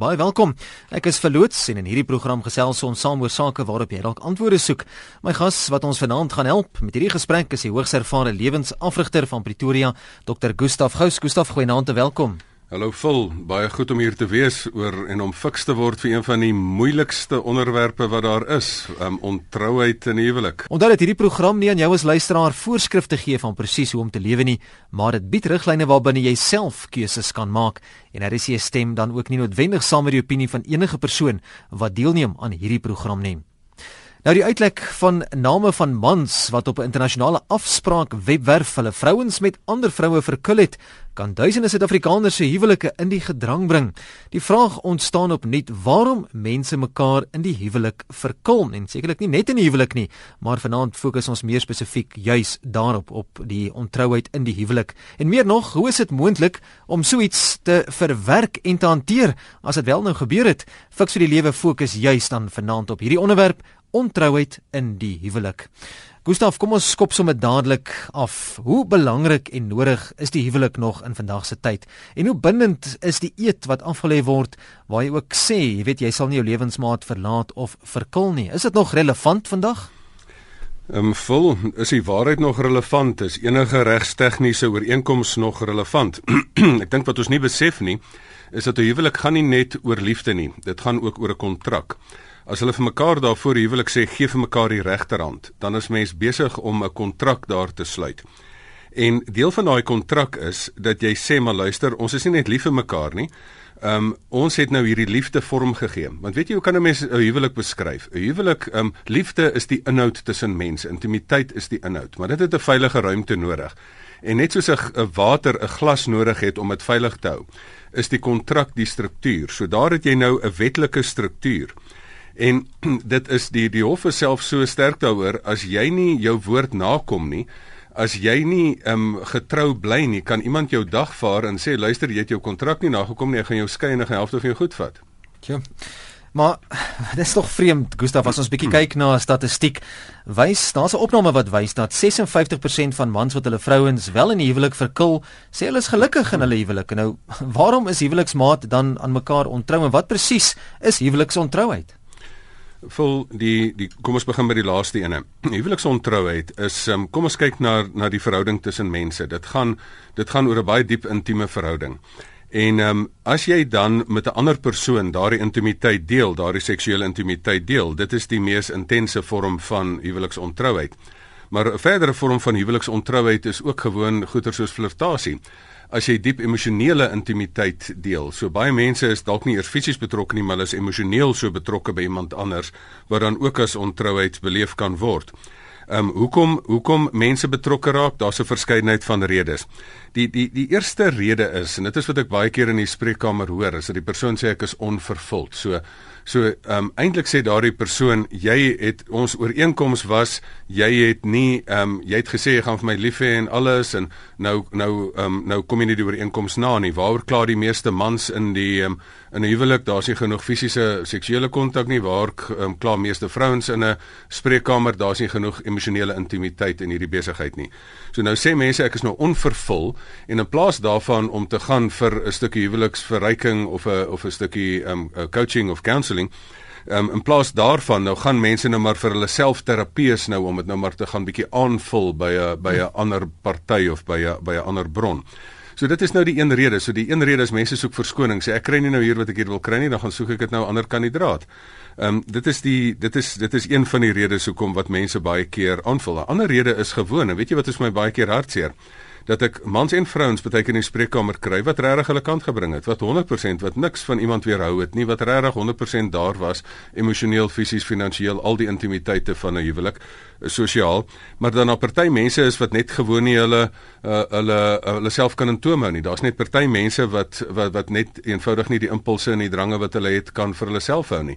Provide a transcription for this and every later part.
Baie welkom. Ek is verloots en in hierdie program gesels ons saam oor sake waarop jy dalk antwoorde soek. My gas wat ons vanaand gaan help met hierdie gesprek is die hoogs ervare lewensafrigter van Pretoria, Dr. Gustaf Gous. Gustaf, goeienaand en welkom. Hallo Phil, baie goed om hier te wees oor en om fiks te word vir een van die moeilikste onderwerpe wat daar is, um, ontrouheid in huwelik. Onthou dat hierdie program nie aan jou as luisteraar voorskrifte gee van presies hoe om te lewe nie, maar dit bied riglyne waarbinne jy self keuses kan maak en daar is jy stem dan ook nie noodwendig saam met die opinie van enige persoon wat deelneem aan hierdie program nie. Nou die uitlek van name van mans wat op 'n internasionale afspraak webwerf hulle vrouens met ander vroue verkil het, kan duisende Suid-Afrikaners se huwelike in die gedrang bring. Die vraag ontstaan opnuut: waarom mense mekaar in die huwelik verkil? En sekerlik nie net in die huwelik nie, maar vanaand fokus ons meer spesifiek juis daarop op die ontrouheid in die huwelik. En meer nog, hoe is dit moontlik om so iets te verwerk en te hanteer as dit wel nou gebeur het? Fiks vir die lewe fokus juis dan vanaand op hierdie onderwerp ontrouheid in die huwelik. Gustaf, kom ons skop sommer dadelik af. Hoe belangrik en nodig is die huwelik nog in vandag se tyd? En hoe bindend is die eed wat afgelê word waar jy ook sê, jy weet jy sal nie jou lewensmaat verlaat of verkil nie. Is dit nog relevant vandag? Ehm um, vol, is die waarheid nog relevant? Is enige regstegniese ooreenkoms nog relevant? Ek dink wat ons nie besef nie, is dat 'n huwelik gaan nie net oor liefde nie. Dit gaan ook oor 'n kontrak. As hulle vir mekaar daarvoor huwelik sê gee vir mekaar die regterhand, dan is mens besig om 'n kontrak daar te sluit. En deel van daai kontrak is dat jy sê maar luister, ons is nie net lief vir mekaar nie. Ehm um, ons het nou hierdie liefde vorm gegee. Want weet jy hoe kan 'n mens 'n huwelik beskryf? 'n Huwelik, ehm um, liefde is die inhoud tussen mense, intimiteit is die inhoud, maar dit het 'n veilige ruimte nodig. En net soos 'n water 'n glas nodig het om dit veilig te hou, is die kontrak die struktuur. So daar het jy nou 'n wetlike struktuur. En dit is die die hof is self so sterk daaroor as jy nie jou woord nakom nie, as jy nie um getrou bly nie, kan iemand jou dagvaar en sê luister, jy het jou kontrak nie nagekom nie, ek gaan jou skei en ek gaan helfte van jou goed vat. Ja. Maar dit is tog vreemd, Gustaf, as ons bietjie kyk na statistiek, wys daar's 'n opname wat wys dat 56% van mans wat hulle vrouens wel in die huwelik verkil, sê hulle is gelukkig in hulle huwelik. Nou, waarom is huweliksmaat dan aan mekaar ontrou en wat presies is huweliksoontrouheid? Vol die die kom ons begin by die laaste ene. Huweliksontrouheid is um, kom ons kyk na na die verhouding tussen mense. Dit gaan dit gaan oor 'n baie diep intieme verhouding. En ehm um, as jy dan met 'n ander persoon daardie intimiteit deel, daardie seksuele intimiteit deel, dit is die mees intense vorm van huweliksontrouheid. Maar 'n verdere vorm van huweliksontrouheid is ook gewoon goeie soos flirtasie as jy diep emosionele intimiteit deel. So baie mense is dalk nie eers fisies betrokke nie, maar hulle is emosioneel so betrokke by iemand anders wat dan ook as ontrouheid beleef kan word. Ehm um, hoekom hoekom mense betrokke raak? Daar's 'n verskeidenheid van redes. Die die die eerste rede is en dit is wat ek baie keer in die spreekkamer hoor, is dat die persoon sê ek is onvervuld. So So ehm um, eintlik sê daardie persoon jy het ons ooreenkoms was jy het nie ehm um, jy het gesê jy gaan vir my lief hê en alles en nou nou ehm um, nou kom jy nie die ooreenkoms na nie. Waaroor kla die meeste mans in die ehm um, in 'n huwelik? Daar's nie genoeg fisiese seksuele kontak nie. Waar ehm um, kla meeste vrouens in 'n spreekkamer? Daar's nie genoeg emosionele intimiteit in hierdie besigheid nie. So nou sê mense ek is nou onvervul en in plaas daarvan om te gaan vir 'n stukkie huweliksverryking of 'n of 'n stukkie ehm um, coaching of counselling. Ehm um, in plaas daarvan nou gaan mense nou maar vir hulle self terapeus nou om dit nou maar te gaan bietjie aanvul by 'n by 'n ander party of by 'n by 'n ander bron. So dit is nou die een rede. So die een rede is mense soek verskoning. Sê ek kry nie nou hier wat ek hier wil kry nie, dan gaan soek ek dit nou ander kandidaat. Ehm um, dit is die dit is dit is een van die redes hoekom wat mense baie keer aanvul. 'n Ander rede is gewoon. En weet jy wat is my baie keer hartseer? Dat ek mans en vrouens baie keer in die spreekkamer kry wat regtig hulle kant gebring het, wat 100% wat niks van iemand weerhou het nie, wat regtig 100% daar was emosioneel, fisies, finansiëel, al die intimiteite van 'n huwelik, eh, sosiaal, maar dan 'n party mense is wat net gewoon nie hulle uh, hulle uh, hulle self kan intoom hou nie. Daar's net party mense wat wat wat net eenvoudig nie die impulse en die drange wat hulle het kan vir hulle self hou nie.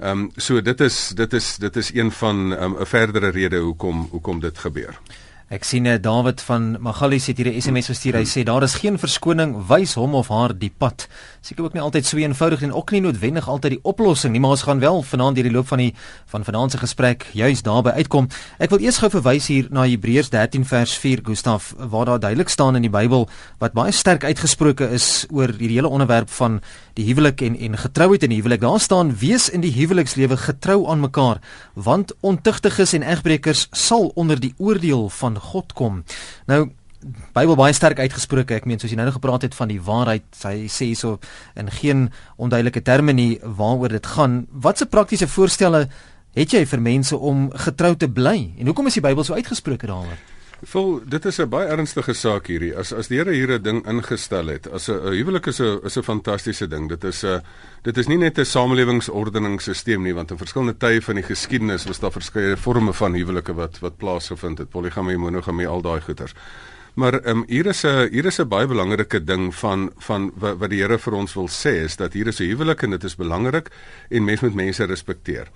Ehm um, so dit is dit is dit is een van ehm, 'n um, verdere rede hoekom hoekom dit gebeur. Ek sien eh David van Magalies het hier 'n SMS gestuur. Hy sê daar is geen verskoning, wys hom of haar die pad. Seker ook nie altyd so eenvoudig en ook nie noodwendig altyd die oplossing nie, maar ons gaan wel vanaand deur die loop van die van vanaand se gesprek juis daarby uitkom. Ek wil eers gou verwys hier na Hebreërs 13 vers 4 Gustaf waar daar duidelik staan in die Bybel wat baie sterk uitgesproke is oor hierdie hele onderwerp van die huwelik en en getrouheid in die huwelik. Daar staan: "Wees in die huwelikslewe getrou aan mekaar, want ontuchtiges en egbrekers sal onder die oordeel van God kom." Nou Bybel baie sterk uitgesproke. Ek meen soos jy nou gepraat het van die waarheid, hy sê hierso in geen onduidelike terme nie waaroor dit gaan. Watse praktiese voorstelle het jy vir mense om getrou te bly? En hoekom is die Bybel so uitgesproke daaroor? Vol, dit is 'n baie ernstige saak hierdie. As as die Here hier 'n ding ingestel het, as 'n huwelik is 'n is 'n fantastiese ding. Dit is 'n dit is nie net 'n samelewingsordeningssisteem nie, want in verskillende tye van die geskiedenis was daar verskeie forme van huwelike wat wat plaasgevind het. Poligamie, monogamie, al daai goeters. Maar ehm um, hier is 'n hier is 'n baie belangrike ding van van wat, wat die Here vir ons wil sê is dat hier is 'n huwelik en dit is belangrik en mens moet mense respekteer.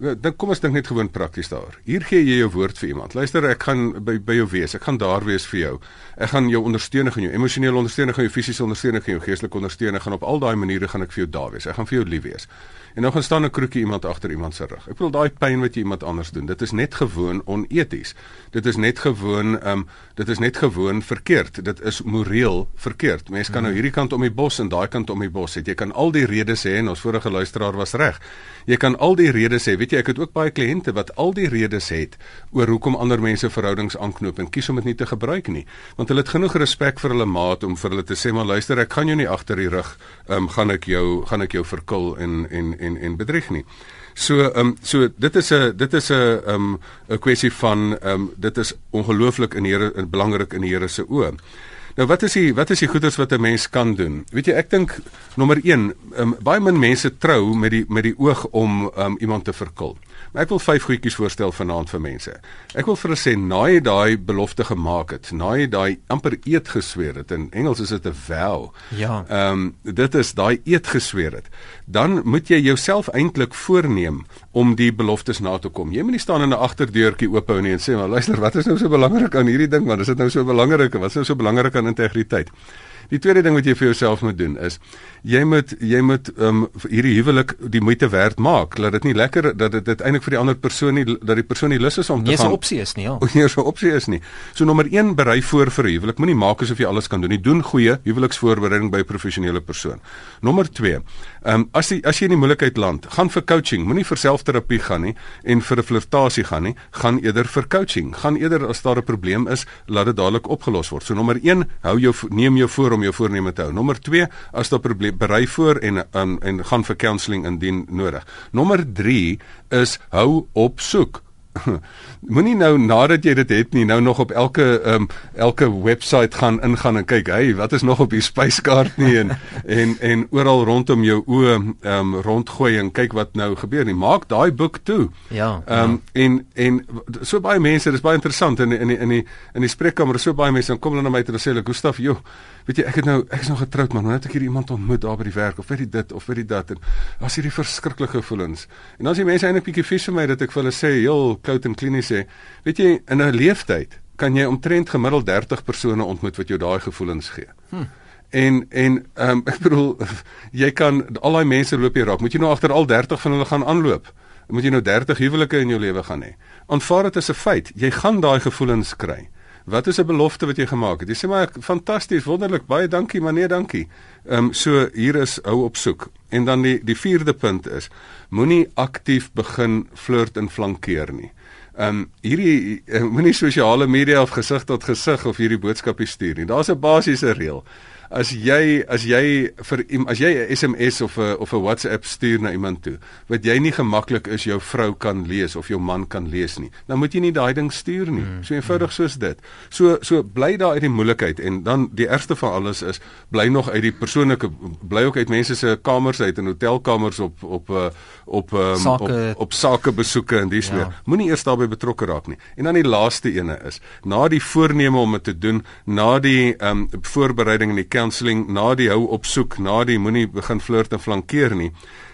Dan kom ons dink net gewoon prakties daar. Hier gee jy jou woord vir iemand. Luister, ek gaan by by jou wees. Ek gaan daar wees vir jou. Ek gaan jou ondersteun, gaan jou emosionele ondersteun, gaan jou fisiese ondersteun, gaan jou geestelike ondersteun, gaan op al daai maniere gaan ek vir jou daar wees. Ek gaan vir jou lief wees. En nou gaan staan 'n kroekie iemand agter iemand se rug. Ek bedoel daai pyn wat jy iemand anders doen, dit is net gewoon oneties. Dit is net gewoon ehm um, dit is net gewoon verkeerd. Dit is moreel verkeerd. Mense kan nou hierdie kant om die bos en daai kant om die bos hê. Jy kan al die redes sê en ons vorige luisteraar was reg. Jy kan al die redes sê. Weet jy, ek het ook baie kliënte wat al die redes het oor hoekom ander mense verhoudings aanknoop en kies om dit nie te gebruik nie. Want hulle het genoeg respek vir hulle maat om vir hulle te sê maar luister, ek gaan jou nie agter die rug ehm um, gaan ek jou gaan ek jou verkil en en en en bedrieg nie. So ehm um, so dit is 'n dit is 'n ehm um, 'n kwessie van ehm um, dit is ongelooflik in die Here belangrik in die Here se oë. Nou wat is die wat is die goeders wat 'n mens kan doen? Weet jy, ek dink nommer 1, um, ehm, baie min mense trou met die met die oog om um, iemand te verkil. Maar ek wil vyf goedjies voorstel vanaand vir mense. Ek wil vir hulle sê naai jy daai belofte gemaak het, naai jy daai amper eed gesweer het in Engels is dit 'n vow. Ja. Ehm um, dit is daai eed gesweer het. Dan moet jy jouself eintlik voorneem om die beloftes na te kom. Jy moet nie staan in 'n agterdeurtjie oop hou nie en sê maar luister, wat is nou so belangrik aan hierdie ding? Want is dit nou so belangrik? Wat is nou so belangrik aan integriteit? Die tweede ding wat jy vir jouself moet doen is jy moet jy moet um hierdie huwelik die moeite werd maak. Laat dit nie lekker dat dit eintlik vir die ander persoon nie dat die persoon nie lus is om nie te gaan. Nie 'n opsie is nie, ja. Nie 'n opsie is nie. So nommer 1 berei voor vir huwelik. Moenie maak asof jy alles kan doen nie. Doen goeie huweliksvoorbereiding by 'n professionele persoon. Nommer 2. Um as jy as jy in die moeilikheid land, gaan vir coaching. Moenie vir selfterapie gaan nie en vir 'n flirtasie gaan nie. Gaan eerder vir coaching. Gaan eerder as daar 'n probleem is, laat dit dadelik opgelos word. So nommer 1, hou jou neem jou voor om jou voorneme te hou. Nommer 2, as daar probleem berei voor en um, en gaan vir counselling indien nodig. Nommer 3 is hou op soek. Moenie nou nadat jy dit het nie nou nog op elke um, elke webwerf gaan ingaan en kyk, hey, wat is nog op die spyskaart nie en en en oral rondom jou oë um, rondgooi en kyk wat nou gebeur nie. Maak daai boek toe. Ja. Ehm um, ja. en en so baie mense, dis baie interessant in in in die in die spreekkamer, so baie mense kom hulle na my toe en sê hulle, "Gustaf, joh, weet jy, ek het nou ek is nog getroud man, nou het ek hier iemand ontmoet daar by die werk of weet jy dit of weet jy dat en as hierdie verskriklike gevoelens. En dan as die mense eintlik bietjie vies vir my dat ek vir hulle sê, "Heel koud en klinies sê, weet jy, in 'n leeftyd kan jy omtrent gemiddeld 30 persone ontmoet wat jou daai gevoelens gee." Hm. En en ehm um, ek bedoel jy kan al daai mense loop jy raak. Moet jy nou agter al 30 van hulle gaan aanloop? Moet jy nou 30 huwelike in jou lewe gaan hê? Aanvaar dit as 'n feit. Jy gaan daai gevoelens kry. Wat is 'n belofte wat jy gemaak het? Jy sê maar fantasties, wonderlik, baie dankie, maar nee, dankie. Ehm um, so hier is hou op soek. En dan die die vierde punt is moenie aktief begin flirt en flankeer nie. Ehm um, hierdie uh, moenie sosiale media of gesig tot gesig of hierdie boodskappe stuur nie. Daar's 'n basiese reël as jy as jy vir as jy 'n SMS of 'n of 'n WhatsApp stuur na iemand toe wat jy nie gemaklik is jou vrou kan lees of jou man kan lees nie, dan moet jy nie daai ding stuur nie. Mm, so eenvoudig soos dit. So so bly daar uit die moeilikheid en dan die ergste van alles is bly nog uit die persoonlike bly ook uit mense se kamers uit en hotelkamers op op uh, op um, sake, op op sake besoeke en dis ja. meer. Moenie eers daarbey betrokke raak nie. En dan die laaste ene is na die voorneme om dit te doen, na die ehm um, voorbereiding en die counselling na die hou opsoek, na die moenie begin flirt en flankeer nie,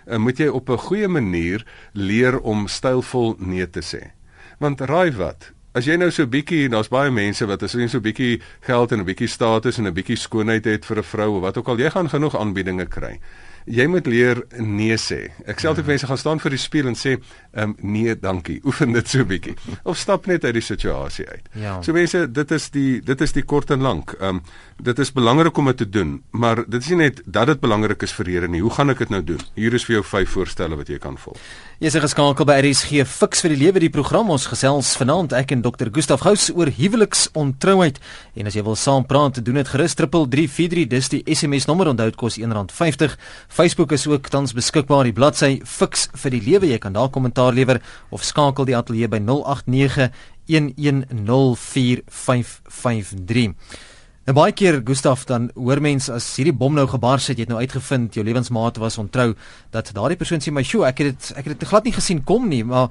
uh, moet jy op 'n goeie manier leer om stylvol nee te sê. Want raai wat? As jy nou so bietjie, daar's baie mense wat as jy so bietjie geld en 'n bietjie status en 'n bietjie skoonheid het vir 'n vrou of wat ook al, jy gaan genoeg aanbiedinge kry jy moet leer nee sê. Ek sê altyd mense gaan staan vir die spieël en sê, "Ehm um, nee, dankie." Oefen dit so bietjie. Of stap net uit die situasie uit. Ja. So mense, dit is die dit is die kort en lank. Ehm um, dit is belangrik om dit te doen, maar dit is nie net dat dit belangrik is vir Here nie. Hoe gaan ek dit nou doen? Hier is vir jou vyf voorstelle wat jy kan volg. Jy is geskakel by RSG Fix vir die lewe die program ons gesels vanaand ek en Dr. Gustaf Gous oor huweliksontroud en as jy wil saam praat doen dit gerus 3343 dis die SMS nommer onthou dit kos R1.50 Facebook is ook tans beskikbaar die bladsy Fix vir die lewe jy kan daar kommentaar lewer of skakel die ateljee by 089 1104553 En baie keer Gustaf dan hoor mense as hierdie bom nou gebars het, jy het nou uitgevind jou lewensmaat was ontrou, dat daardie persoon sê my, "Sjoe, ek het dit ek het dit glad nie gesien kom nie." Maar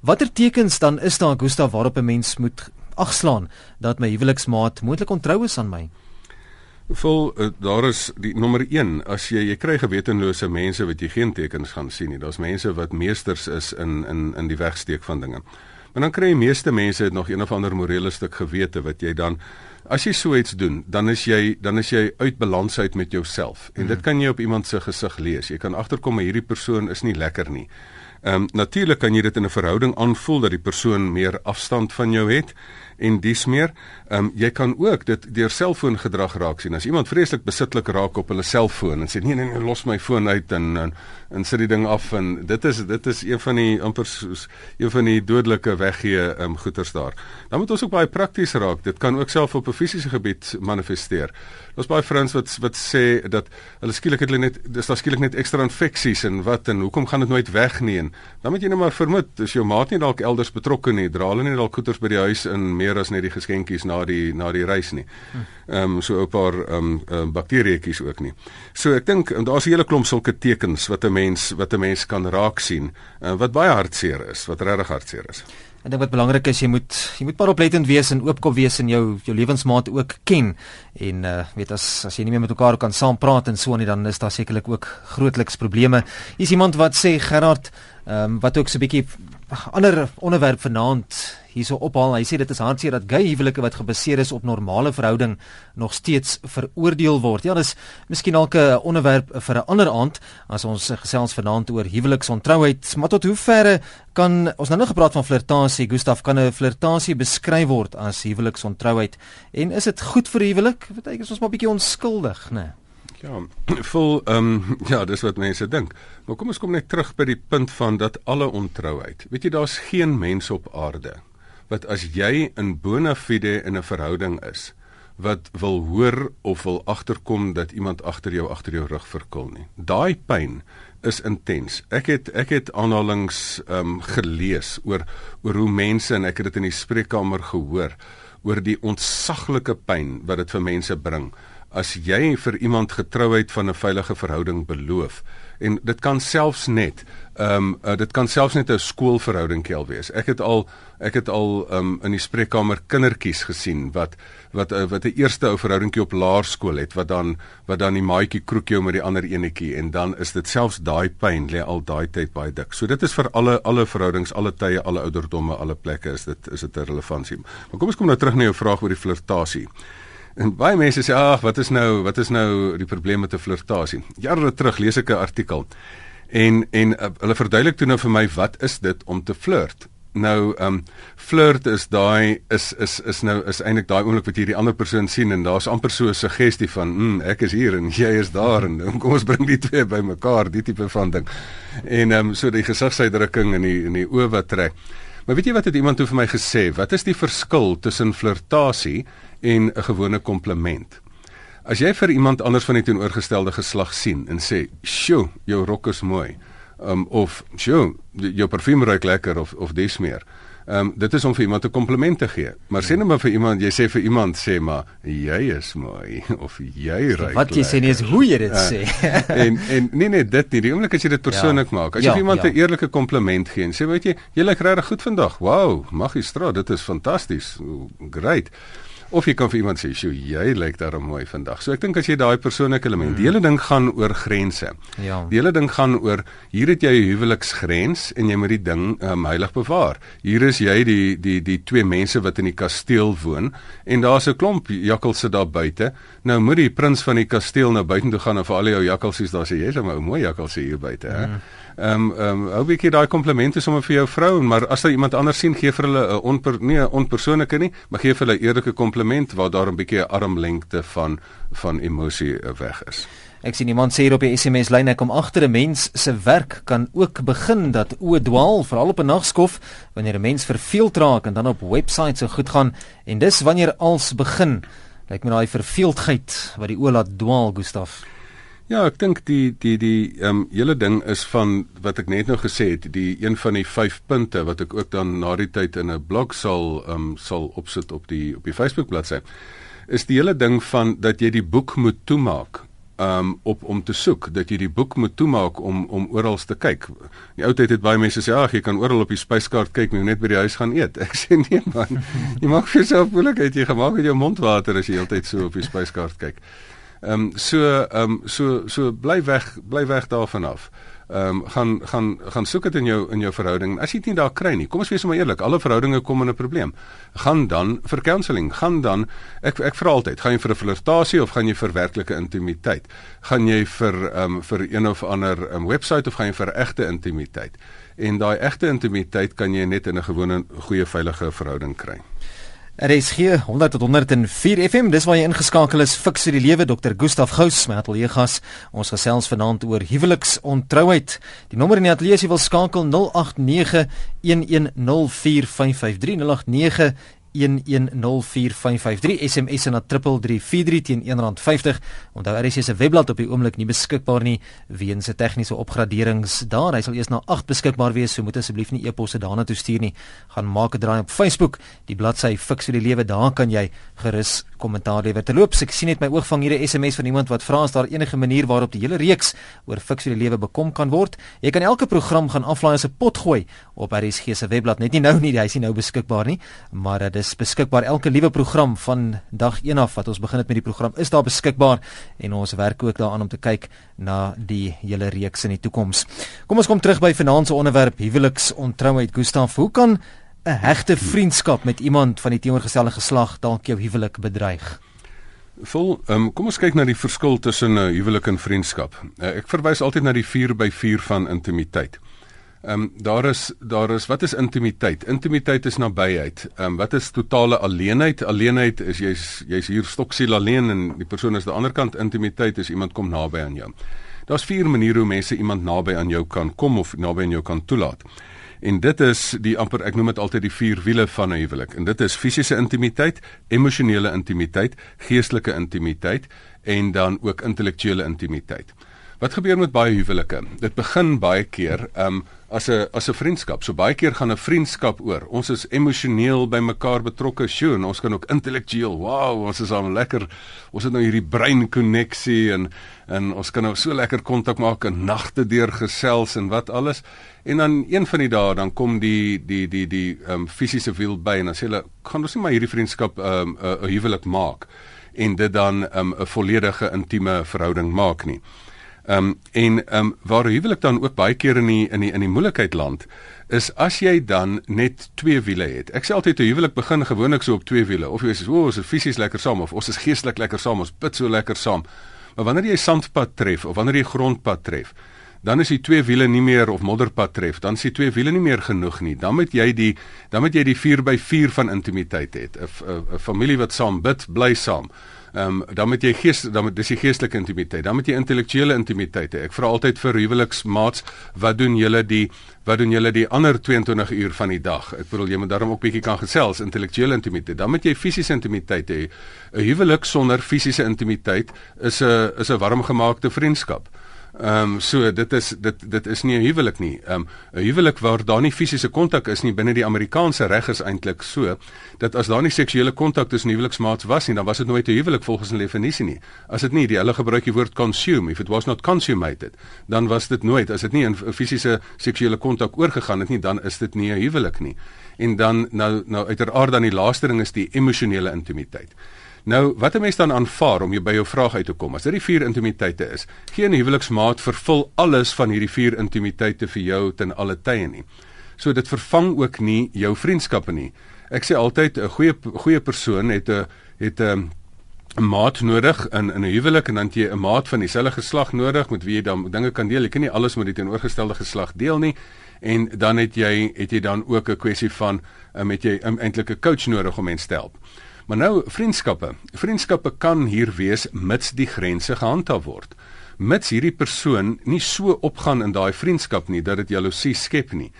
watter tekens dan is daar Gustaf waarop 'n mens moet agslaan dat my huweliksmaat moontlik ontrou is aan my? Vol uh, daar is die nommer 1 as jy jy kry gewetenlose mense wat jy geen tekens gaan sien nie. Daar's mense wat meesters is in in in die wegsteek van dinge. Maar dan kry jy meeste mense het nog een of ander morele stuk gewete wat jy dan as jy so iets doen, dan is jy dan is jy uit balans uit met jouself. En dit mhm. kan jy op iemand se gesig lees. Jy kan agterkom maar hierdie persoon is nie lekker nie. Ehm um, natuurlik kan jy dit in 'n verhouding aanvoel dat die persoon meer afstand van jou het en dis meer. Ehm um, jy kan ook dit deur selfoongedrag raak sien. As iemand vreeslik besitlik raak op hulle selfoon en sê nee nee nee los my foon uit en en, en sit die ding af en dit is dit is een van die amper soos een van die dodelike weggee ehm um, goeters daar. Dan moet ons ook baie prakties raak. Dit kan ook self op 'n fisiese gebied manifesteer. Daar's baie vrouens wat wat sê dat hulle skielik het hulle net dis daar skielik net ekstra infeksies en wat en hoekom gaan dit nooit weg nie en dan moet jy net maar vermoed as jou maat nie dalk elders betrokke nie, dra hulle nie dalk goeters by die huis in meer as net die geskenkies na die na die reis nie. Ehm um, so 'n paar ehm um, um, bakterieetjies ook nie. So ek dink daar's 'n hele klomp sulke tekens wat 'n mens wat 'n mens kan raak sien uh, wat baie hartseer is, wat regtig hartseer is. Ek dink wat belangrik is jy moet jy moet maar oplettend wees en oopkop wees en jou jou lewensmaat ook ken en uh weet as as jy nie meer met mekaar kan saam praat en so nie dan is daar sekerlik ook grootliks probleme. Hier's iemand wat sê Gerard ehm um, wat ook so 'n bietjie ander onderwerp vanaand hierso ophaal. Hy sê dit is hartseer dat gay huwelike wat gebaseer is op normale verhouding nog steeds veroordeel word. Ja, dis miskien dalk 'n onderwerp vir 'n ander aand as ons gesels vanaand oor huweliksontrouheid. Maar tot hoe ver kan ons nou nog gepraat van flirtasie? Gustaf, kan 'n flirtasie beskryf word as huweliksontrouheid? En is dit goed vir huwelik? Beteken ons maar bietjie onskuldig, né? Nee? Ja, vol ehm um, ja, dis wat mense dink. Maar kom ons kom net terug by die punt van dat alle ontrouheid. Weet jy, daar's geen mens op aarde wat as jy in bona fide in 'n verhouding is wat wil hoor of wil agterkom dat iemand agter jou agter jou rug verkil nie. Daai pyn is intens. Ek het ek het aanhalings ehm um, gelees oor oor hoe mense en ek het dit in die spreekkamer gehoor oor die ontsaglike pyn wat dit vir mense bring as jy vir iemand getrouheid van 'n veilige verhouding beloof en dit kan selfs net ehm um, uh, dit kan selfs net 'n skoolverhouding kel wees. Ek het al ek het al ehm um, in die spreekkamer kindertjies gesien wat wat uh, wat 'n eerste ou verhoudingkie op laerskool het wat dan wat dan die maatjie kroek jou met die ander enetjie en dan is dit selfs daai pyn lê al daai tyd baie dik. So dit is vir alle alle verhoudings, alle tye, alle ouderdomme, alle plekke is dit is dit 'n relevantie. Maar kom ons kom nou terug na jou vraag oor die flirtasie. En baie mense sê ag, wat is nou, wat is nou die probleem met 'n flirtasie? Jare terug lees ek 'n artikel en en uh, hulle verduidelik toe nou vir my wat is dit om te flirt? Nou, ehm um, flirt is daai is is is nou is eintlik daai oomblik wat jy die ander persoon sien en daar's amper so 'n suggestie van, "Hm, ek is hier en jy is daar en kom ons bring die twee bymekaar," die tipe van ding. En ehm um, so die gesigsuitdrukking en die en die oë wat trek. Maar weet jy wat het iemand toe vir my gesê? Wat is die verskil tussen flirtasie en 'n gewone kompliment. As jy vir iemand anders van die teenoorgestelde geslag sien en sê, "Sjoe, jou rok is mooi." Um of, "Sjoe, jou parfuum ruik lekker" of of dis meer. Um dit is om vir iemand 'n kompliment te gee. Maar sê net maar vir iemand, jy sê vir iemand sê maar, "Jy is mooi" of "Jy ruik." Wat jy sê nie is hoe jy dit uh, sê. en en nee nee, dit nie. Die oomblik as jy dit persoonlik ja. maak. As jy ja, iemand 'n ja. eerlike kompliment gee en sê, "Weet jy, jy lyk regtig goed vandag." Wow, magistraat, dit is fantasties. Great. Of jy kan vir iemand sê, "Sjoe, jy lyk daar mooi vandag." So ek dink as jy daai persoonlike element, mm. die hele ding gaan oor grense. Ja. Die hele ding gaan oor hier het jy 'n huweliksgrens en jy moet die ding um, heilig bewaar. Hier is jy die die die twee mense wat in die kasteel woon en daar's 'n klomp jakkalse daar buite. Nou moet die prins van die kasteel nou buite toe gaan en vir al jou jakkalsies daar sê, "Jy's 'n mooi jakkalsie hier buite, hè." Mm. Ehm um, ehm um, hou bietjie daai komplimente sommer vir jou vrou, maar as jy iemand anders sien, gee vir hulle 'n onper nee, onpersoonlike nie, maar gee vir hulle 'n eerlike kompliment waar daar 'n bietjie 'n armlengte van van emosie weg is. Ek sien iemand sê hier op die SMS lyn ek kom agter 'n mens se werk kan ook begin dat o dwaal veral op 'n nagskof wanneer 'n mens verveeld raak en dan op websites so goed gaan. En dis wanneer als begin. Lyk my daai verveeldheid wat die o laat dwaal Gustaf Ja, ek dink die die die ehm um, hele ding is van wat ek net nou gesê het, die een van die 5 punte wat ek ook dan na die tyd in 'n blog sal ehm um, sal opsit op die op die Facebook bladsy. Is die hele ding van dat jy die boek moet toemaak um op om te soek dat jy die boek moet toemaak om om oral te kyk. Die ou tyd het baie mense sê ag jy kan oral op die spyskaart kyk, maar net by die huis gaan eet. Ek sê nee man. Jy maak vir jouself moeilikheid jy gemaak met jou mondwater as jy heeltyd so op die spyskaart kyk. Ehm um, so ehm um, so so bly weg bly weg daarvan af. Ehm um, gaan gaan gaan soek dit in jou in jou verhouding. As jy dit nie daar kry nie, kom ons wees sommer eerlik, alle verhoudinge kom in 'n probleem. Gaan dan vir counselling, gaan dan ek ek vra altyd, gaan jy vir 'n flirtasie of gaan jy vir werklike intimiteit? Gaan jy vir ehm um, vir een of ander um, webwerf of gaan jy vir egte intimiteit? En daai egte intimiteit kan jy net in 'n gewone goeie veilige verhouding kry. Hier 100 tot 104 FM. Dis waar jy ingeskakel is. Fiks vir die lewe Dr. Gustaf Gous, my ateljee gas. Ons gesels vanaand oor huweliksontroud. Die nommer in die ateljee is jy wil skakel 089 1104553 089 1104553 SMS na 3343 teen R1.50. Onthou RC se webblad op die oomblik nie beskikbaar nie weens se tegniese opgraderings daar. Hy sal eers na 8 beskikbaar wees, so moet asseblief nie e-posse daarna toe stuur nie. Gaan maak 'n draai op Facebook, die bladsy Fix vir die lewe, daar kan jy gerus kommentaar lewer. Terloops, ek sien net my oog vang hier 'n SMS van iemand wat vra as daar enige manier waarop die hele reeks oor Fix vir die lewe bekom kan word. Jy kan elke program gaan aflaai as 'n pot gooi op RC se webblad. Net nie nou nie, hy is nie nou beskikbaar nie, maar dit is beskikbaar elke liewe program van dag 1 af wat ons begin het met die program is daar beskikbaar en ons werk ook daaraan om te kyk na die hele reeks in die toekoms. Kom ons kom terug by finansiële onderwerp huweliksontrouheid Gustaf. Hoe kan 'n hegte vriendskap met iemand van die teenoorgestelde geslag dalk jou huwelik bedreig? Vol, um, kom ons kyk na die verskil tussen 'n uh, huwelik en vriendskap. Uh, ek verwys altyd na die 4 by 4 van intimiteit. Ehm um, daar is daar is wat is intimiteit? Intimiteit is nabyheid. Ehm um, wat is totale alleenheid? Alleenheid is jy's jy's hier stoksiel alleen en die persoon is aan die ander kant. Intimiteit is iemand kom naby aan jou. Daar's vier maniere hoe mense iemand naby aan jou kan kom of naby aan jou kan toelaat. En dit is die amper ek noem dit altyd die vier wiele van 'n huwelik. En dit is fisiese intimiteit, emosionele intimiteit, geestelike intimiteit en dan ook intellektuele intimiteit. Wat gebeur met baie huwelike? Dit begin baie keer um as 'n as 'n vriendskap. So baie keer gaan 'n vriendskap oor. Ons is emosioneel by mekaar betrokke, sjoe, en ons kan ook intellektueel. Wow, ons is al lekker. Ons het nou hierdie brein koneksie en en ons kan nou so lekker kontak maak en nagte deur gesels en wat alles. En dan een van die dae dan kom die die die die um fisiese wiel by en dan sê hulle, "Gaan ons nie maar hierdie vriendskap um 'n huwelik maak?" en dit dan um 'n volledige intieme verhouding maak nie. Ehm um, en ehm um, waar huwelik dan ook baie keer in die in die in die moeilikheid land is as jy dan net twee wiele het. Ek sê altyd 'n huwelik begin gewoonlik so op twee wiele. Of jy sê o, ons is fisies lekker saam of ons is geestelik lekker saam, ons bid so lekker saam. Maar wanneer jy sandpad tref of wanneer jy grondpad tref, dan is die twee wiele nie meer of modderpad tref, dan is die twee wiele nie meer genoeg nie. Dan moet jy die dan moet jy die 4x4 van intimiteit hê. 'n familie wat saam bid, bly saam. Ehm um, dan moet jy gees dan moet dis die geestelike intimiteit. Dan moet jy intellektuele intimiteit hê. Ek vra altyd vir huweliksmaats, wat doen julle die wat doen julle die ander 22 uur van die dag? Ek bedoel jy moet daarom ook bietjie kan gesels, intellektuele intimiteit. Dan moet jy fisiese intimiteit hê. 'n Huwelik sonder fisiese intimiteit is 'n is 'n warmgemaakte vriendskap. Ehm um, so dit is dit dit is nie 'n huwelik nie. Ehm um, 'n huwelik waar daar nie fisiese kontak is nie binne die Amerikaanse reg is eintlik so dat as daar nie seksuele kontak tussen huweliksmaats was nie, dan was dit nooit 'n huwelik volgens 'n definisie nie. As dit nie die hulle gebruik die woord consume, if it was not consummated, dan was dit nooit as dit nie in fisiese seksuele kontak oorgegaan het nie, dan is dit nie 'n huwelik nie. En dan nou nou uiteraard dan die laaste ding is die emosionele intimiteit. Nou, wat 'n mens dan aanvaar om jy by jou vraag uit te kom. As dit die vier intimiteite is, geen huweliksmaat vervul alles van hierdie vier intimiteite vir jou ten alle tye nie. So dit vervang ook nie jou vriendskappe nie. Ek sê altyd 'n goeie goeie persoon het 'n het 'n 'n maat nodig in in 'n huwelik en dan jy 'n maat van dieselfde geslag nodig met wie jy dan dinge kan deel. Jy kan nie alles met die teenoorgestelde geslag deel nie. En dan het jy het jy dan ook 'n kwessie van uh, met jy eintlik 'n coach nodig om mens te help. Maar nou vriendskappe. Vriendskappe kan hier wees mits die grense gehandhaaf word. Mits hierdie persoon nie so opgaan in daai vriendskap nie dat dit jaloesie skep nie.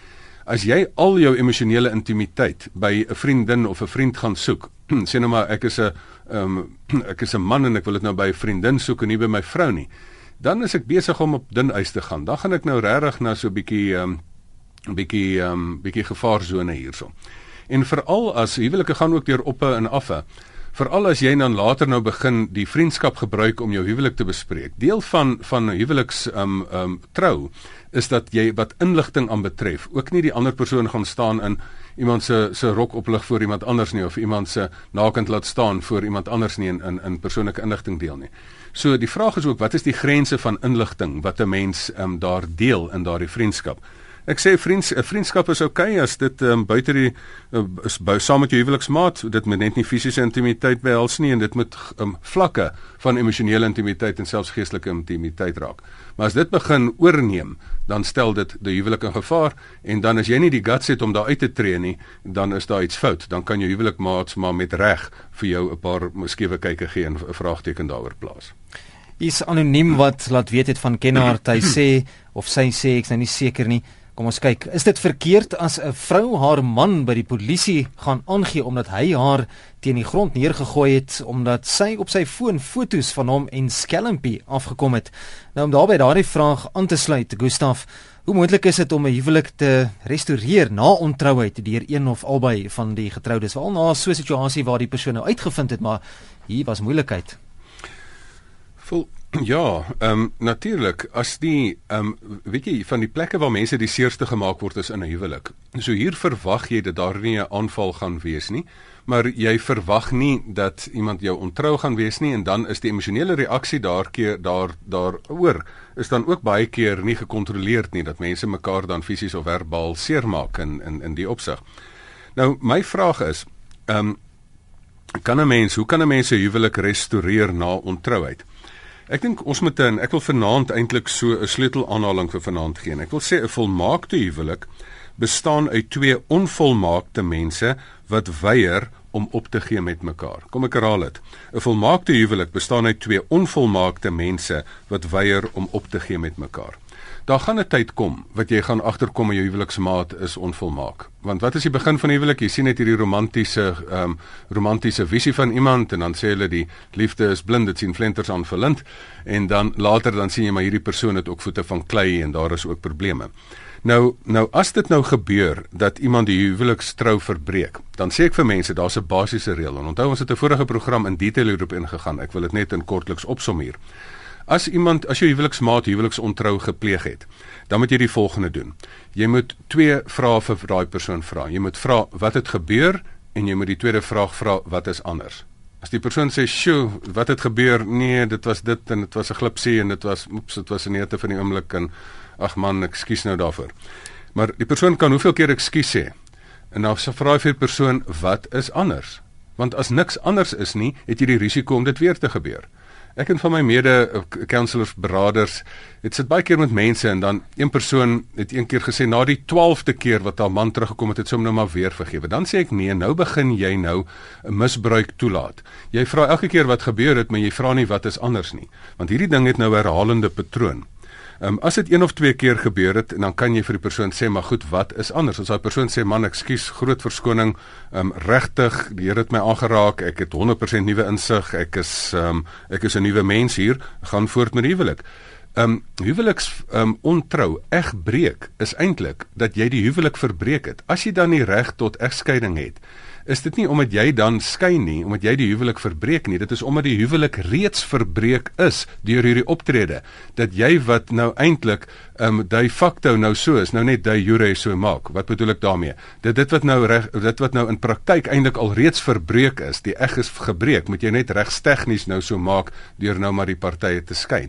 As jy al jou emosionele intimiteit by 'n vriendin of 'n vriend gaan soek, sê nou maar ek is 'n um, ek is 'n man en ek wil dit nou by 'n vriendin soek en nie by my vrou nie, dan is ek besig om op dun ys te gaan. Dan gaan ek nou regtig na so 'n bietjie 'n um, bietjie 'n um, bietjie gevaarsone hierso. En veral as huwelike gaan ook deur oppe en affe. Veral as jy dan later nou begin die vriendskap gebruik om jou huwelik te bespreek. Deel van van huweliks um um trou is dat jy wat inligting aan betref, ook nie die ander persoon gaan staan in iemand se se rok oplig voor iemand anders nie of iemand se nakend laat staan voor iemand anders nie in in, in persoonlike inligting deel nie. So die vraag is ook wat is die grense van inligting wat 'n mens um daar deel in daardie vriendskap? Ek sê vriends 'n vriendskap is oukei okay as dit um, buite die uh, is bou saam met jou huweliksmaat, dit moet net nie fisiese intimiteit behels nie en dit moet um, vlakke van emosionele intimiteit en selfs geestelike intimiteit raak. Maar as dit begin oorneem, dan stel dit die huwelik in gevaar en dan as jy nie die guts het om daar uit te tree nie, dan is daar iets fout. Dan kan jou huwelikmaats maar met reg vir jou 'n paar skewe kykke gee en 'n vraagteken daaroor plaas. Is anoniem wat laat weet het van Kenhard, hy sê of sy sê ek's nou nie seker nie Kom ons kyk, is dit verkeerd as 'n vrou haar man by die polisie gaan aangee omdat hy haar teen die grond neergegooi het omdat sy op sy foon fotos van hom en skelmpie afgekom het? Nou om daarbey daardie vraag aan te sluit, Gustaf, hoe moontlik is dit om 'n huwelik te restoreer na ontrouheid deur een of albei van die getroudes? Veral na so 'n situasie waar die persoon nou uitgevind het maar hier was moeilikheid. Vol Ja, ehm um, natuurlik as die ehm um, weet jy van die plekke waar mense die seerste gemaak word is in 'n huwelik. So hier verwag jy dat daar nie 'n aanval gaan wees nie, maar jy verwag nie dat iemand jou ontrou gaan wees nie en dan is die emosionele reaksie daar keer daar daaroor is dan ook baie keer nie gekontroleerd nie dat mense mekaar dan fisies of verbaal seermaak in in in die opsig. Nou my vraag is, ehm um, kan 'n mens, hoe kan 'n mens 'n huwelik restoreer na ontrouheid? Ek dink ons moet dan ek wil vanaand eintlik so 'n sleutelaanhaling vir vanaand gee. Ek wil sê 'n volmaakte huwelik bestaan uit twee onvolmaakte mense wat weier om op te gee met mekaar. Kom ek herhaal dit. 'n Volmaakte huwelik bestaan uit twee onvolmaakte mense wat weier om op te gee met mekaar. Daar gaan 'n tyd kom wat jy gaan agterkom jou huweliksmaat is onvolmaak. Want wat is die begin van huwelik? Jy sien net hierdie romantiese ehm um, romantiese visie van iemand en dan sê hulle die liefde is blind, dit sien flenters aan verlind en dan later dan sien jy maar hierdie persoon het ook voete van klei en daar is ook probleme. Nou nou as dit nou gebeur dat iemand die huwelikstrou verbreek, dan sê ek vir mense daar's 'n basiese reël. Onthou ons het 'n vorige program in detail hierop ingegaan. Ek wil dit net in kortliks opsom hier. As iemand as jou huweliksmaat huweliksontrou gepleeg het, dan moet jy die volgende doen. Jy moet twee vrae vir daai persoon vra. Jy moet vra wat het gebeur en jy moet die tweede vraag vra wat is anders. As die persoon sê, "Sjoe, wat het gebeur?" Nee, dit was dit en dit was 'n glipsie en dit was oeps, dit was 'n neete van die oomblik en ag man, ekskuus nou daarvoor. Maar die persoon kan hoeveel keer ekskuus sê? En dan sê vra vir die persoon, "Wat is anders?" Want as niks anders is nie, het jy die risiko om dit weer te gebeur. Ek en van my mede eh, counselors beraders het sit baie keer met mense en dan een persoon het een keer gesê na die 12de keer wat haar man teruggekom het het sy hom nou maar weer vergewe. Dan sê ek nee, nou begin jy nou 'n misbruik toelaat. Jy vra elke keer wat gebeur het, maar jy vra nie wat is anders nie. Want hierdie ding het nou 'n herhalende patroon. Ehm um, as dit een of twee keer gebeur het en dan kan jy vir die persoon sê maar goed, wat is anders? As daai persoon sê man, ekskuus, groot verskoning, ehm um, regtig, die Here het my aangeraak, ek het 100% nuwe insig, ek is ehm um, ek is 'n nuwe mens hier, gaan voort met die huwelik. um huweliks um ontrou egbreek is eintlik dat jy die huwelik verbreek het. As jy dan nie reg tot egskeiding het, is dit nie omdat jy dan skei nie, omdat jy die huwelik verbreek nie. Dit is omdat die huwelik reeds verbreek is deur hierdie optrede dat jy wat nou eintlik ehm um, de facto nou so is, nou net de jure so maak. Wat bedoel ek daarmee? Dit dit wat nou reg dit wat nou in praktyk eintlik al reeds verbreek is, die eg is gebreek, moet jy net regstegnies nou so maak deur nou maar die partye te skei.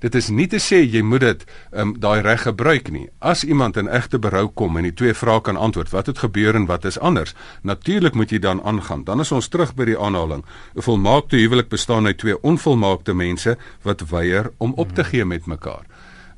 Dit is nie te sê jy moet dit um, daai reg gebruik nie. As iemand in egte berou kom en die twee vrae kan antwoord, wat het gebeur en wat is anders? Natuurlik moet jy dan aangaan. Dan is ons terug by die aanhaling. 'n Volmaakte huwelik bestaan uit twee onvolmaakte mense wat weier om op te gee met mekaar.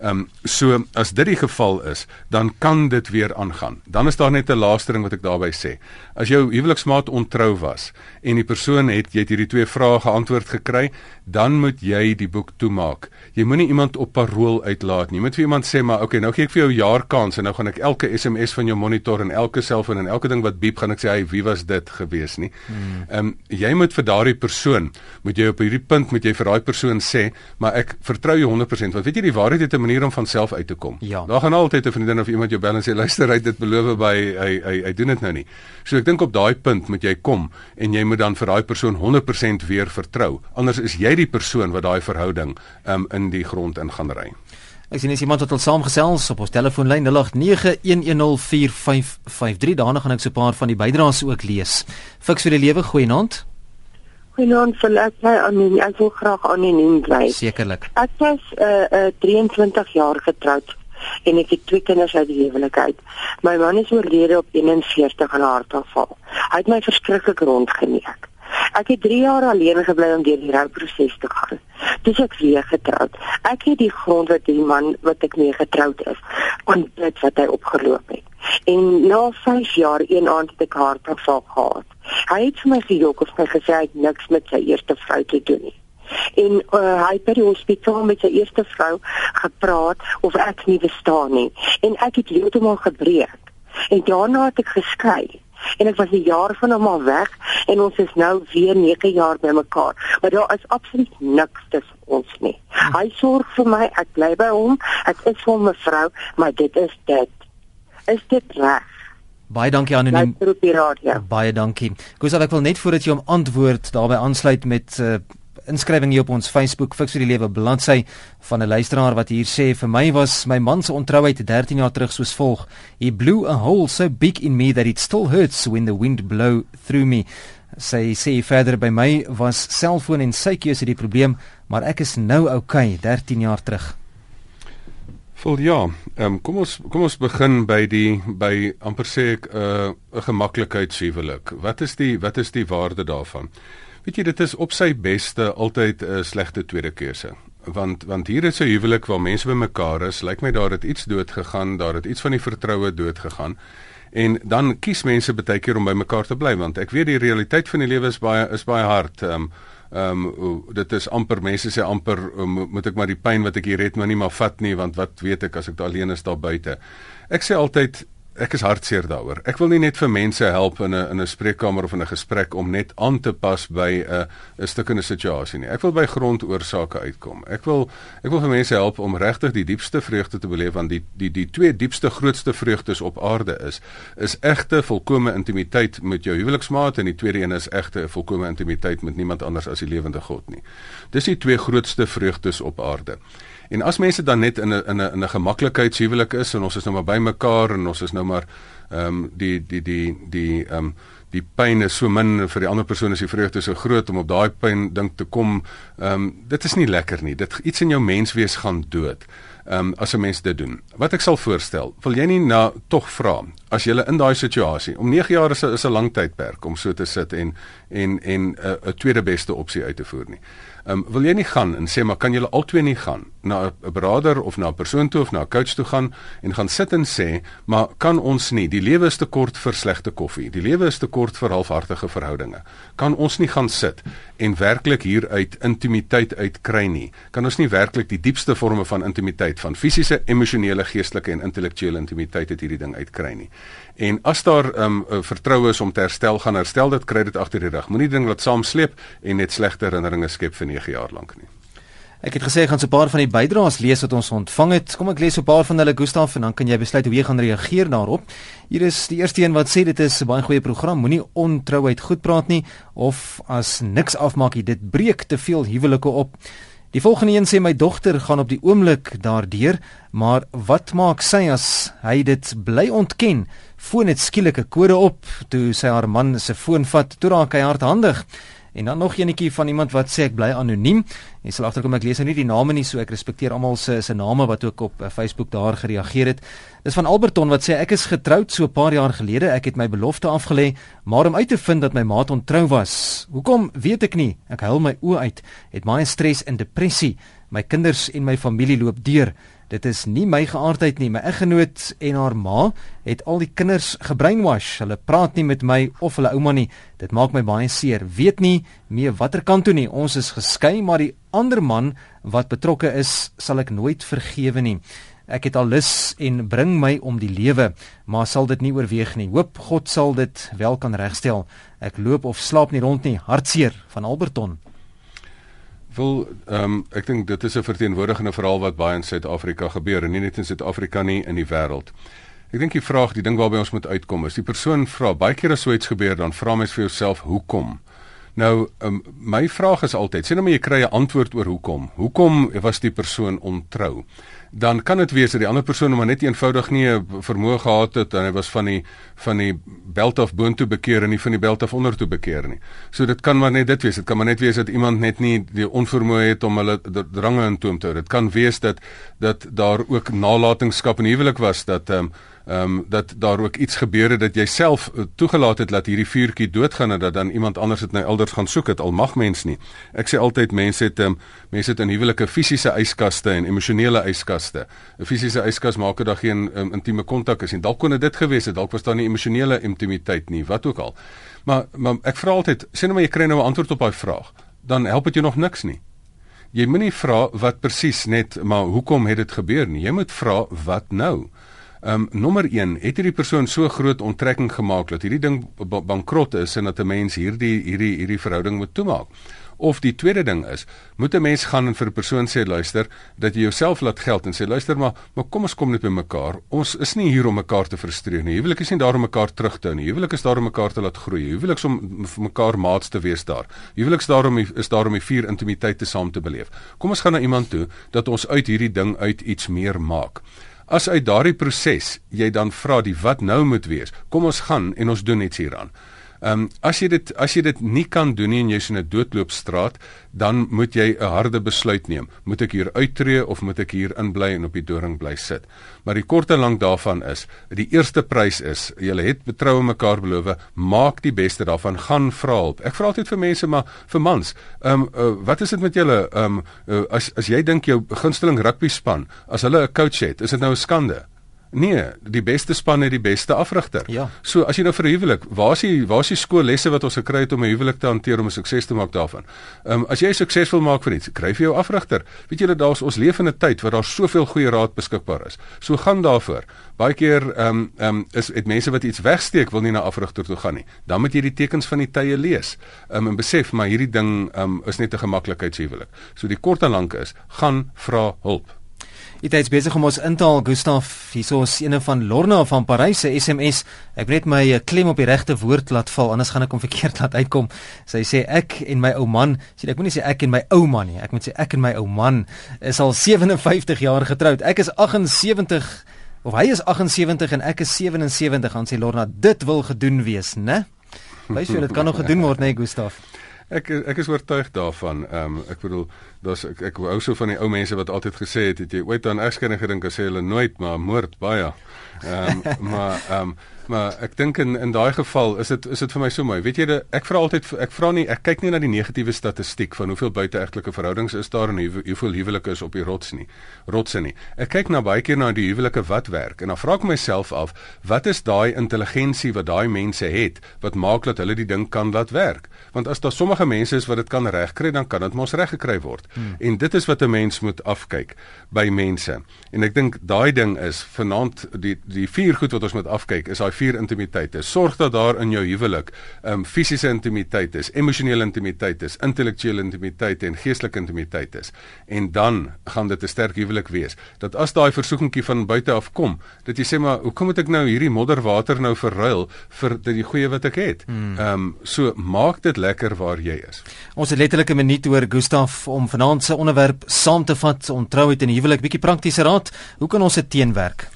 Ehm um, so as dit die geval is, dan kan dit weer aangaan. Dan is daar net 'n laaste ding wat ek daarby sê. As jou huweliksmaat ontrou was en die persoon het jy het hierdie twee vrae geantwoord gekry, dan moet jy die boek toemaak. Jy moenie iemand op parol uitlaat nie. Jy moet vir iemand sê maar okay, nou gee ek vir jou jaar kans en nou gaan ek elke SMS van jou monitor en elke selfoon en elke ding wat beep gaan ek sê hy wie was dit gewees nie. Hmm. Ehm um, jy moet vir daardie persoon moet jy op hierdie punt moet jy vir daai persoon sê, maar ek vertrou jou 100% want weet jy die waarheid het 'n manier om van self uit te kom. Ja. Daar gaan altyd 'n vriendin of iemand jou bel en sê luister, hy het dit beloof by hy hy hy doen dit nou nie. So ek dink op daai punt moet jy kom en jy moet dan vir daai persoon 100% weer vertrou. Anders is jy die persoon wat daai verhouding um, in die grond in gaan ry. Ek sien as iemand wat al saamgesels op ons telefoonlyn 0891104553 daarna gaan ek so 'n paar van die bydraes ook lees. Fiks vir die lewe goeie naand. Goeienaand, verlaat my anoniem. Ek wil graag anoniem bly. Sekerlik. Ek was uh, uh 23 jaar getroud en ek het twee kinders uit die huwelik uit. My man is oorlede op 41 aan 'n hartaanval. Hy het my verskriklik rondgeneek. Ek het 3 jaar alleen gebly om deur die rouproses te gaan. Dis ek weer getroud. Ek het die grond wat die man wat ek mee getroud is, aan dit wat hy opgeloop het. En na 5 jaar een aand het ek hartaanval gehad. Hy het my gejok of hy gesê hy het niks met sy eerste vrou te doen nie. En uh, hy het by die hospitaal met sy eerste vrou gepraat of ek nie verstaan nie. En ek het heeltemal gebreek. En daarna het ek geskei. En ek was 'n jaar van hom al weg en ons is nou weer 9 jaar bymekaar. Maar daar is absoluut niks tussen ons nie. Hy sorg vir my, ek bly by hom. Ek is vir 'n vrou, maar dit is dit. Is dit reg? Baie dankie anoniem. Baie dankie. Gustav, ek wil net voordat jy hom antwoord daarby aansluit met uh, inskrywing hier op ons Facebook Fix vir die Lewe bladsy van 'n luisteraar wat hier sê vir my was my man se ontrouheid 13 jaar terug soos volg. He blew a hole so big in me that it still hurts when the wind blow through me. Sy sê verder by my was selfoon en sy keuse die probleem, maar ek is nou okay, 13 jaar terug. Vol ja, ehm um, kom ons kom ons begin by die by amper sê ek 'n uh, 'n gemaklikheidshuwelik. Wat is die wat is die waarde daarvan? Weet jy dit is op sy beste altyd 'n slegte tweede keuse. Want want hier is 'n huwelik waar mense bymekaar is, lyk my daar het iets dood gegaan, daar het iets van die vertroue dood gegaan. En dan kies mense baie keer om bymekaar te bly want ek weet die realiteit van die lewe is baie is baie hard. Ehm um, Ehm um, dit is amper mense sê amper um, moet ek maar die pyn wat ek hier het maar nie maar vat nie want wat weet ek as ek alleen is daar buite. Ek sê altyd ek is hartseer daaroor. Ek wil nie net vir mense help in 'n in 'n spreekkamer of in 'n gesprek om net aan te pas by 'n 'n stukkende situasie nie. Ek wil by grondoorsake uitkom. Ek wil ek wil vir mense help om regtig die diepste vreugde te beleef want die die die twee diepste grootste vreugdes op aarde is is egte volkomme intimiteit met jou huweliksmaat en die tweede een is egte volkomme intimiteit met niemand anders as die lewende God nie. Dis die twee grootste vreugdes op aarde. En as mense dan net in 'n in 'n in 'n gemaklikheidshuwelik is en ons is nou maar bymekaar en ons is nou maar ehm um, die die die die ehm um, die pyn is so min vir die ander persoon is die vreugde so groot om op daai pyn dink te kom. Ehm um, dit is nie lekker nie. Dit iets in jou menswees gaan dood. Ehm um, as 'n mens dit doen. Wat ek sal voorstel, wil jy nie nou tog vra as jy in daai situasie om 9 jaar is 'n is 'n lang tydperk om so te sit en en en 'n uh, tweede beste opsie uit te voer nie. Um, wil jy nie gaan en sê maar kan julle albei nie gaan na 'n broeder of na 'n persoon toe of na 'n coach toe gaan en gaan sit en sê maar kan ons nie die lewe is te kort vir slegte koffie. Die lewe is te kort vir halfhartige verhoudinge. Kan ons nie gaan sit en werklik hier uit intimiteit uitkry nie. Kan ons nie werklik die diepste forme van intimiteit van fisiese, emosionele, geestelike en intellektuele intimiteit uit hierdie ding uitkry nie. En as daar um, vertroue is om te herstel, gaan herstel dit kry dit agter die rug. Moenie ding laat saam sleep en net slegte herinneringe skep vir 9 jaar lank nie. Ek het gesê ek gaan so 'n paar van die bydraes lees wat ons ontvang het. Kom ek lees so 'n paar van hulle Gustaf en dan kan jy besluit hoe jy gaan reageer daarop. Hier is die eerste een wat sê dit is 'n baie goeie program. Moenie ontrouheid goed praat nie of as niks afmaak jy dit breek te veel huwelike op. Die volgende een sê my dogter gaan op die oomblik daardeur, maar wat maak sy as hy dit bly ontken? Foon het skielik 'n kode op toe sy haar man se foon vat. Toe raak hy hardhandig. En dan nog eenetjie van iemand wat sê ek bly anoniem. Jy sal agterkom ek lees nou nie die name nie, so ek respekteer almal se se name wat ook op uh, Facebook daar gereageer het. Dis van Alberton wat sê ek is getroud so 'n paar jaar gelede. Ek het my belofte afgelê, maar om uit te vind dat my maat ontrou was. Hoekom weet ek nie. Ek huil my oë uit. Het baie stres en depressie. My kinders en my familie loop deur. Dit is nie my geaardheid nie. My eggenoot en haar ma het al die kinders gebrainwash. Hulle praat nie met my of hulle ouma nie. Dit maak my baie seer. Weet nie meer watter kant toe nie. Ons is geskei, maar die ander man wat betrokke is, sal ek nooit vergewe nie. Ek het al lus en bring my om die lewe, maar sal dit nie oorweeg nie. Hoop God sal dit wel kan regstel. Ek loop of slaap nie rond nie. Hartseer van Alberton wil ehm um, ek dink dit is 'n verteenwoordigende verhaal wat baie in Suid-Afrika gebeur en nie net in Suid-Afrika nie in die wêreld. Ek dink die vraag, die ding waarby ons moet uitkom is die persoon vra baie keer as so iets gebeur dan vra mens vir jouself hoekom. Nou um, my vraag is altyd, sê nou maar jy kry 'n antwoord oor hoekom. Hoekom was die persoon ontrou? Dan kan dit wees dat die ander persoon maar net eenvoudig nie 'n vermoë gehad het en hy was van die van die belt of boontoe bekeer en nie van die belt of ondertoe bekeer nie. So dit kan maar net dit wees. Dit kan maar net wees dat iemand net nie die onvermoë het om hulle drange in toom te hou. Dit kan wees dat dat daar ook nalatenskap in huwelik was dat ehm um, ehm um, dat daar ook iets gebeur het dat jy self uh, toegelaat het dat hierdie vuurtjie doodgaan en dat dan iemand anders dit nou elders gaan soek het al mag mens nie. Ek sê altyd mense het um, mense het in huwelike fisiese yskaste en emosionele yskaste. 'n Fisiese yskas maak dat geen um, intieme kontak is en dalk kon dit gewees het, dalk was daar nie emosionele intimiteit nie, wat ook al. Maar maar ek vra altyd, sê nou maar jy kry nou 'n antwoord op daai vraag, dan help dit jou nog niks nie. Jy moenie vra wat presies net maar hoekom het dit gebeur nie. Jy moet vra wat nou. Ehm um, nommer 1, het hierdie persoon so groot onttrekking gemaak dat hierdie ding bankrot is en dat 'n mens hierdie hierdie hierdie verhouding moet toemaak? Of die tweede ding is, moet 'n mens gaan en vir 'n persoon sê luister, dat jy jouself laat geld en sê luister maar, maar kom ons kom net by mekaar. Ons is nie hier om mekaar te frustreer nie. Huwelik is nie daar om mekaar terug te hou nie. Huwelik is daar om mekaar te laat groei. Huwelik is om vir mekaar maats te wees daar. Huwelik is daar om is daar om die vier intimiteit te saam te beleef. Kom ons gaan na iemand toe dat ons uit hierdie ding uit iets meer maak. As uit daardie proses jy dan vra die wat nou moet wees, kom ons gaan en ons doen iets hieraan. Ehm um, as jy dit as jy dit nie kan doen nie en jy's in 'n doodloopstraat, dan moet jy 'n harde besluit neem. Moet ek hier uittreë of moet ek hier inbly en op die doring bly sit? Maar die kort en lank daarvan is, die eerste prys is, julle het betroue mekaar beloof, maak die beste daarvan, gaan vra hulp. Ek vra altyd vir mense maar vir mans, ehm um, uh, wat is dit met julle ehm um, uh, as as jy dink jou gunsteling rugby span, as hulle 'n coach het, is dit nou 'n skande? Nee, die beste span het die beste afrigter. Ja. So as jy nou vir 'n huwelik, waar is die waar is die skoollesse wat ons gekry het om 'n huwelik te hanteer om 'n sukses te maak daarvan? Ehm um, as jy suksesvol maak vir iets, kry jy jou afrigter. Weet julle daar's ons leef in 'n tyd waar daar soveel goeie raad beskikbaar is. So gaan daarvoor. Baie keer ehm um, ehm um, is dit mense wat iets wegsteek wil nie na afrigter toe gaan nie. Dan moet jy die tekens van die tye lees. Ehm um, en besef maar hierdie ding ehm um, is net 'n gemaklikheidshuwelik. So die kort en lank is, gaan vra hulp. Dit is besig om ons in te haal Gustaf. Hierso is ene van Lorna van Parys se SMS. Ek moet net my eh, klem op die regte woord laat val anders gaan ek hom verkeerd laat uitkom. Sy sê ek en my ou man, sê ek moet nie sê ek en my ou man nie. Ek moet sê ek en my ou man is al 57 jaar getroud. Ek is 78 of hy is 78 en ek is 77 aan sê Lorna, dit wil gedoen wees, né? Wys jy dit kan nog gedoen word, né, Gustaf? Ek ek is oortuig daarvan. Ehm um, ek bedoel, daar's ek, ek hou so van die ou mense wat altyd gesê het, het jy ooit aan egskeiding gedink as hulle nooit maar moord baie. Ehm um, maar ehm um, maar ek dink in in daai geval is dit is dit vir my so mooi. Weet jy, de, ek vra altyd ek vra nie ek kyk nie na die negatiewe statistiek van hoeveel buiteegtelike verhoudings is daar en hoe, hoeveel huwelike is op die rots nie. Rotse nie. Ek kyk na baie keer na die huwelike wat werk en dan vra ek myself af, wat is daai intelligensie wat daai mense het wat maak dat hulle die ding kan laat werk? Want as daar sommige mense is wat dit kan regkry, dan kan dit mos reggekry word. Hmm. En dit is wat 'n mens moet afkyk by mense. En ek dink daai ding is vanaand die die vier goed wat ons moet afkyk is daai vier intimiteite. Sorg dat daar in jou huwelik um, fisiese intimiteit is, emosionele intimiteit is, intellektuele intimiteit en geestelike intimiteit is. En dan gaan dit 'n sterk huwelik wees. Dat as daai versoekingkie van buite af kom, dat jy sê maar hoekom moet ek nou hierdie modderwater nou verruil vir die goeie wat ek het? Hmm. Ehm um, so maak dit lekker waar jy is. Ons het letterlik 'n minuut oor Gustaf om vanaand se onderwerp saam te vat, ontrouheid en huwelik, bietjie praktiese raad. Hoe kan ons dit teenwerk?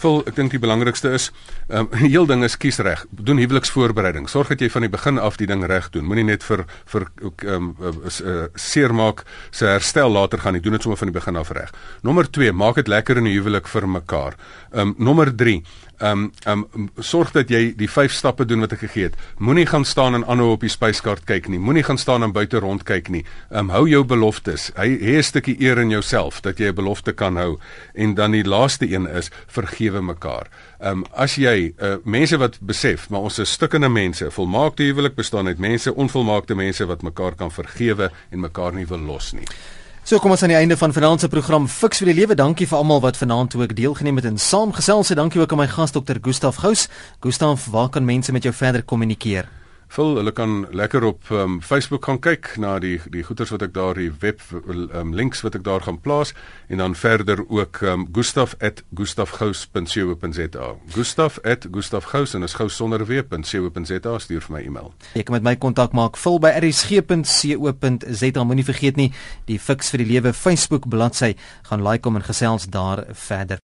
Vol, ek dink die belangrikste is, ehm um, heel ding is kies reg. Doen huweliksvoorbereiding. Sorg dat jy van die begin af die ding reg doen. Moenie net vir vir ehm um, uh, seermaak se herstel later gaan nie. Doen dit sommer van die begin af reg. Nommer 2, maak dit lekker in die huwelik vir mekaar. Ehm um, nommer 3, ehm um, ehm um, sorg dat jy die vyf stappe doen wat ek gegee het. Moenie gaan staan en aanhou op die spyskaart kyk nie. Moenie gaan staan en buite rond kyk nie. Ehm um, hou jou beloftes. Hy het 'n stukkie eer in jouself dat jy 'n belofte kan hou. En dan die laaste een is vergewe mekaar. Ehm um, as jy uh, mense wat besef, maar ons is stukkende mense, volmaakte huwelik bestaan uit mense, onvolmaakte mense wat mekaar kan vergewe en mekaar nie wil los nie. So kom ons aan die einde van vanaand se program Fix vir die lewe. Dankie vir almal wat vanaand ook deelgeneem het en saamgesels het. Dankie ook aan my gas Dr. Gustaf Gous. Gustaf, waar kan mense met jou verder kommunikeer? Vul, hulle kan lekker op um, Facebook gaan kyk na die die goeders wat ek daar die web um, links wat ek daar gaan plaas en dan verder ook um, gustaf@gustafgous.co.za. gustaf@gustafgous en is gous sonder w.co.za stuur vir my e-mail. Jy kan met my kontak maak vul by rsg.co.za. Moenie vergeet nie die Fix vir die Lewe Facebook bladsy gaan like om en gesels daar verder.